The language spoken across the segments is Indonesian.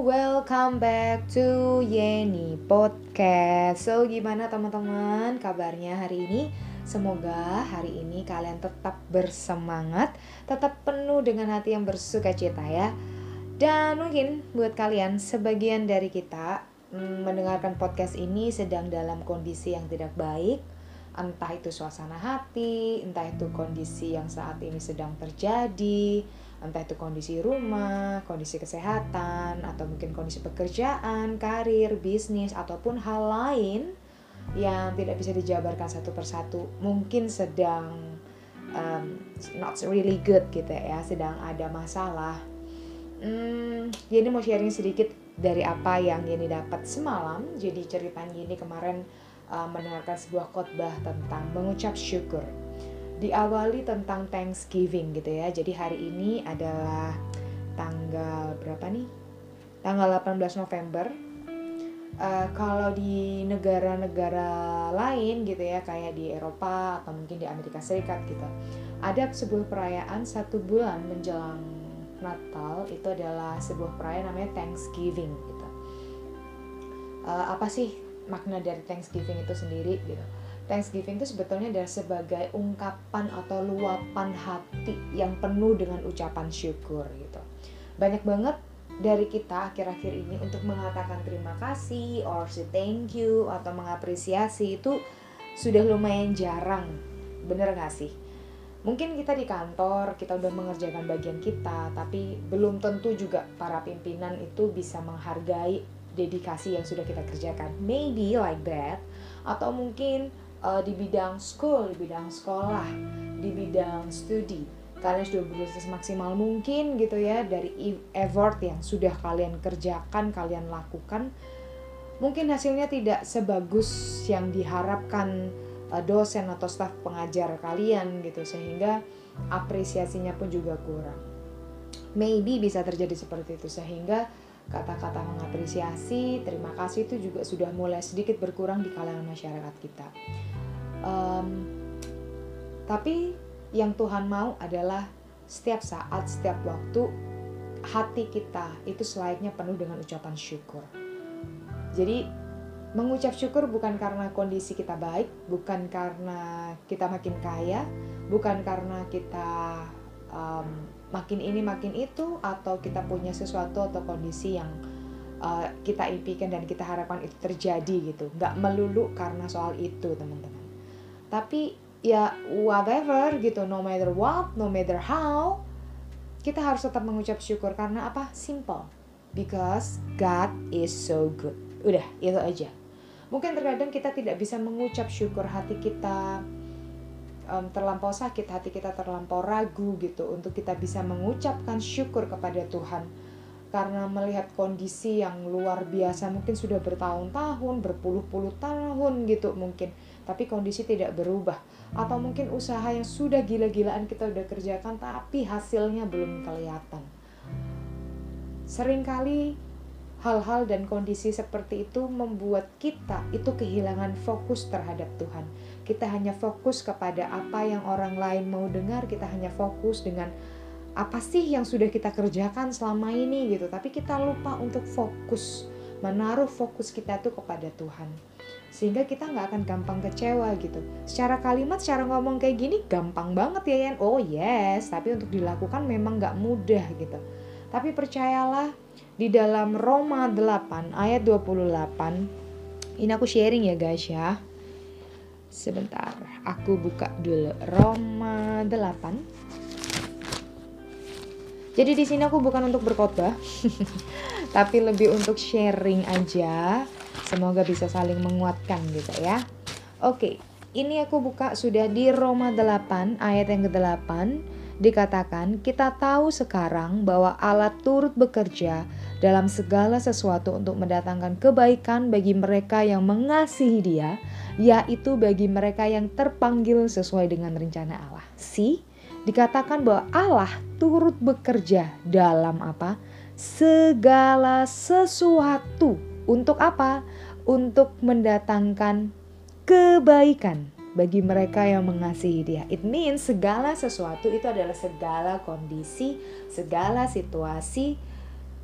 welcome back to Yeni Podcast. So, gimana teman-teman kabarnya hari ini? Semoga hari ini kalian tetap bersemangat, tetap penuh dengan hati yang bersuka cita ya. Dan mungkin buat kalian sebagian dari kita mm, mendengarkan podcast ini sedang dalam kondisi yang tidak baik, entah itu suasana hati, entah itu kondisi yang saat ini sedang terjadi, entah itu kondisi rumah, kondisi kesehatan, atau mungkin kondisi pekerjaan, karir, bisnis, ataupun hal lain yang tidak bisa dijabarkan satu persatu, mungkin sedang um, not really good gitu ya, sedang ada masalah. Hmm, Yeni mau sharing sedikit dari apa yang Yeni dapat semalam. Jadi ceritanya Yeni kemarin uh, mendengarkan sebuah khotbah tentang mengucap syukur diawali tentang Thanksgiving gitu ya. Jadi hari ini adalah tanggal berapa nih? Tanggal 18 November. Uh, kalau di negara-negara lain gitu ya, kayak di Eropa atau mungkin di Amerika Serikat gitu, ada sebuah perayaan satu bulan menjelang Natal itu adalah sebuah perayaan namanya Thanksgiving gitu. Uh, apa sih makna dari Thanksgiving itu sendiri gitu? Thanksgiving itu sebetulnya adalah sebagai ungkapan atau luapan hati yang penuh dengan ucapan syukur gitu. Banyak banget dari kita akhir-akhir ini untuk mengatakan terima kasih or say thank you atau mengapresiasi itu sudah lumayan jarang. Bener gak sih? Mungkin kita di kantor, kita udah mengerjakan bagian kita, tapi belum tentu juga para pimpinan itu bisa menghargai dedikasi yang sudah kita kerjakan. Maybe like that. Atau mungkin uh, di bidang school, di bidang sekolah, di bidang studi. Kalian sudah berusaha semaksimal mungkin gitu ya dari e-, effort yang sudah kalian kerjakan, kalian lakukan. Mungkin hasilnya tidak sebagus yang diharapkan uh, dosen atau staf pengajar kalian gitu sehingga apresiasinya pun juga kurang. Maybe bisa terjadi seperti itu sehingga kata-kata mengapresiasi, terima kasih itu juga sudah mulai sedikit berkurang di kalangan masyarakat kita. Um, tapi yang Tuhan mau adalah setiap saat, setiap waktu hati kita itu selayaknya penuh dengan ucapan syukur. Jadi mengucap syukur bukan karena kondisi kita baik, bukan karena kita makin kaya, bukan karena kita um, makin ini makin itu atau kita punya sesuatu atau kondisi yang uh, kita impikan dan kita harapkan itu terjadi gitu. Nggak melulu karena soal itu teman-teman. Tapi ya whatever gitu no matter what no matter how kita harus tetap mengucap syukur. Karena apa? Simple. Because God is so good. Udah itu aja. Mungkin terkadang kita tidak bisa mengucap syukur hati kita um, terlampau sakit hati kita terlampau ragu gitu untuk kita bisa mengucapkan syukur kepada Tuhan karena melihat kondisi yang luar biasa mungkin sudah bertahun-tahun berpuluh-puluh tahun gitu mungkin tapi kondisi tidak berubah atau mungkin usaha yang sudah gila-gilaan kita udah kerjakan tapi hasilnya belum kelihatan. Seringkali hal-hal dan kondisi seperti itu membuat kita itu kehilangan fokus terhadap Tuhan. Kita hanya fokus kepada apa yang orang lain mau dengar, kita hanya fokus dengan apa sih yang sudah kita kerjakan selama ini gitu. Tapi kita lupa untuk fokus, menaruh fokus kita itu kepada Tuhan sehingga kita nggak akan gampang kecewa gitu. Secara kalimat, secara ngomong kayak gini gampang banget ya Yan. Oh yes, tapi untuk dilakukan memang nggak mudah gitu. Tapi percayalah di dalam Roma 8 ayat 28 ini aku sharing ya guys ya. Sebentar, aku buka dulu Roma 8. Jadi di sini aku bukan untuk berkhotbah, tapi lebih untuk sharing aja Semoga bisa saling menguatkan gitu ya. Oke, ini aku buka sudah di Roma 8 ayat yang ke-8 dikatakan kita tahu sekarang bahwa Allah turut bekerja dalam segala sesuatu untuk mendatangkan kebaikan bagi mereka yang mengasihi Dia, yaitu bagi mereka yang terpanggil sesuai dengan rencana Allah. Si dikatakan bahwa Allah turut bekerja dalam apa? Segala sesuatu untuk apa? Untuk mendatangkan kebaikan bagi mereka yang mengasihi dia. It means segala sesuatu itu adalah segala kondisi, segala situasi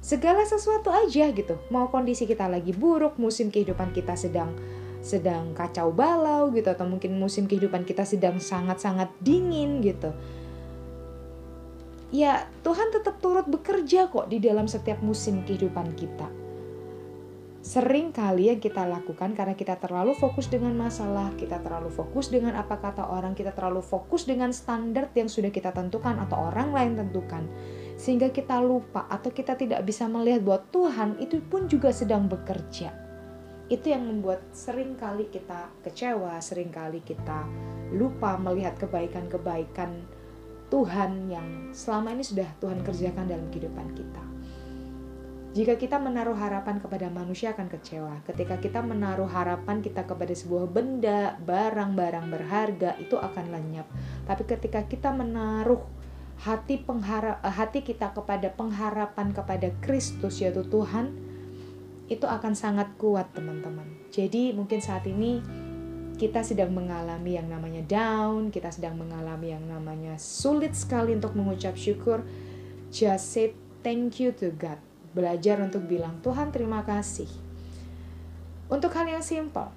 segala sesuatu aja gitu. Mau kondisi kita lagi buruk musim kehidupan kita sedang sedang kacau balau gitu atau mungkin musim kehidupan kita sedang sangat-sangat dingin gitu. Ya Tuhan tetap turut bekerja kok di dalam setiap musim kehidupan kita. Sering kali yang kita lakukan karena kita terlalu fokus dengan masalah, kita terlalu fokus dengan apa kata orang, kita terlalu fokus dengan standar yang sudah kita tentukan atau orang lain tentukan. Sehingga kita lupa atau kita tidak bisa melihat bahwa Tuhan itu pun juga sedang bekerja. Itu yang membuat sering kali kita kecewa, sering kali kita lupa melihat kebaikan-kebaikan Tuhan yang selama ini sudah Tuhan kerjakan dalam kehidupan kita. Jika kita menaruh harapan kepada manusia akan kecewa. Ketika kita menaruh harapan kita kepada sebuah benda, barang-barang berharga itu akan lenyap. Tapi ketika kita menaruh hati pengharap eh, hati kita kepada pengharapan kepada Kristus yaitu Tuhan itu akan sangat kuat teman-teman. Jadi mungkin saat ini kita sedang mengalami yang namanya down, kita sedang mengalami yang namanya sulit sekali untuk mengucap syukur. Just say thank you to God belajar untuk bilang Tuhan terima kasih. Untuk hal yang simpel,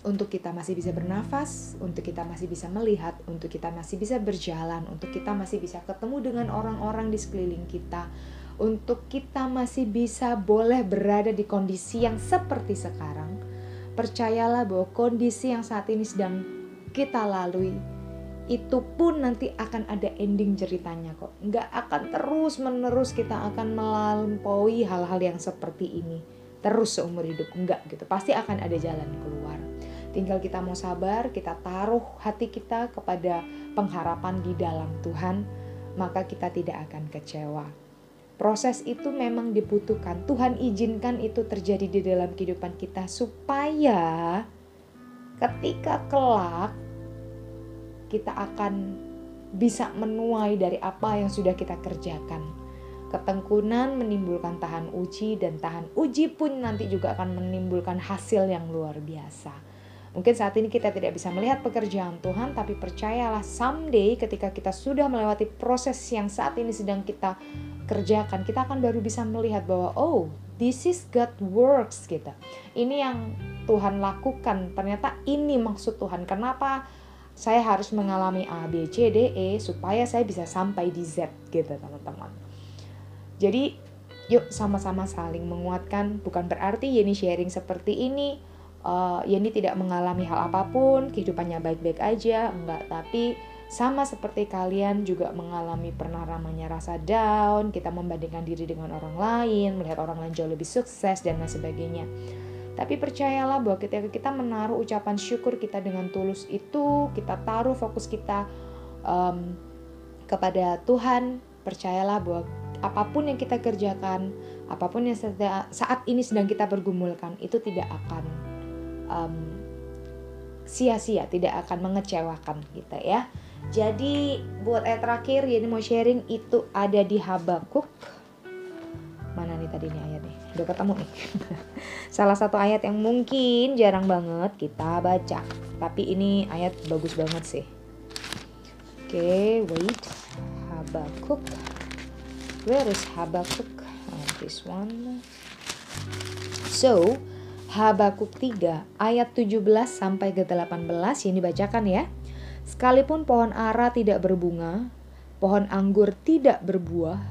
untuk kita masih bisa bernafas, untuk kita masih bisa melihat, untuk kita masih bisa berjalan, untuk kita masih bisa ketemu dengan orang-orang di sekeliling kita, untuk kita masih bisa boleh berada di kondisi yang seperti sekarang. Percayalah bahwa kondisi yang saat ini sedang kita lalui itu pun nanti akan ada ending ceritanya kok. Nggak akan terus menerus kita akan melampaui hal-hal yang seperti ini. Terus seumur hidup. Enggak gitu. Pasti akan ada jalan keluar. Tinggal kita mau sabar, kita taruh hati kita kepada pengharapan di dalam Tuhan, maka kita tidak akan kecewa. Proses itu memang dibutuhkan. Tuhan izinkan itu terjadi di dalam kehidupan kita supaya ketika kelak kita akan bisa menuai dari apa yang sudah kita kerjakan. Ketengkunan menimbulkan tahan uji dan tahan uji pun nanti juga akan menimbulkan hasil yang luar biasa. Mungkin saat ini kita tidak bisa melihat pekerjaan Tuhan, tapi percayalah someday ketika kita sudah melewati proses yang saat ini sedang kita kerjakan, kita akan baru bisa melihat bahwa oh, this is God works gitu. Ini yang Tuhan lakukan. Ternyata ini maksud Tuhan. Kenapa saya harus mengalami A, B, C, D, E supaya saya bisa sampai di Z gitu teman-teman. Jadi yuk sama-sama saling menguatkan. Bukan berarti Yeni sharing seperti ini, uh, Yeni tidak mengalami hal apa pun, kehidupannya baik-baik aja, enggak. Tapi sama seperti kalian juga mengalami pernah namanya rasa down, kita membandingkan diri dengan orang lain, melihat orang lain jauh lebih sukses dan lain sebagainya. Tapi percayalah bahwa ketika kita menaruh ucapan syukur kita dengan tulus itu, kita taruh fokus kita um, kepada Tuhan, percayalah bahwa apa pun yang kita kerjakan, apa pun yang saat ini sedang kita pergumulkan, itu tidak akan um, sia-sia, tidak akan mengecewakan kita ya. Jadi buat ayat terakhir ini mau sharing itu ada di Habakuk. Mana nih tadi nih ayatnya? Udah ketemu nih. Salah satu ayat yang mungkin jarang banget kita baca. Tapi ini ayat bagus banget sih. Oke, okay, wait. Habakuk. Where is Habakuk? Oh, this one. So, Habakuk 3 ayat 17 sampai ke 18 yang dibacakan ya. Sekalipun pohon ara tidak berbunga, pohon anggur tidak berbuah,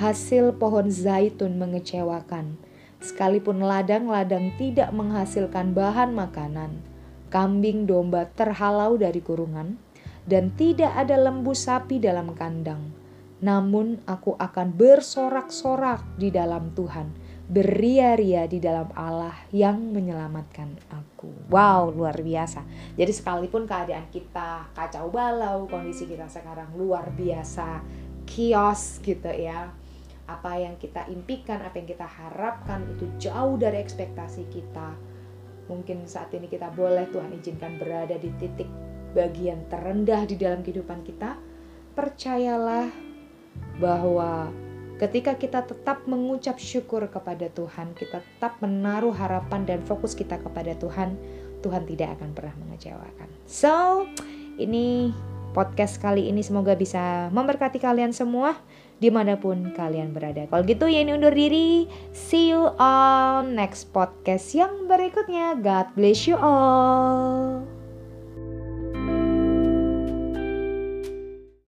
hasil pohon zaitun mengecewakan. Sekalipun ladang-ladang tidak menghasilkan bahan makanan, kambing domba terhalau dari kurungan, dan tidak ada lembu sapi dalam kandang. Namun aku akan bersorak-sorak di dalam Tuhan, beria-ria di dalam Allah yang menyelamatkan aku. Wow, luar biasa. Jadi sekalipun keadaan kita kacau balau, kondisi kita sekarang luar biasa, kios gitu ya apa yang kita impikan, apa yang kita harapkan itu jauh dari ekspektasi kita. Mungkin saat ini kita boleh Tuhan izinkan berada di titik bagian terendah di dalam kehidupan kita. Percayalah bahwa ketika kita tetap mengucap syukur kepada Tuhan, kita tetap menaruh harapan dan fokus kita kepada Tuhan, Tuhan tidak akan pernah mengecewakan. So, ini podcast kali ini semoga bisa memberkati kalian semua di mana pun kalian berada. Kalau gitu ya ini undur diri. See you on next podcast yang berikutnya. God bless you all.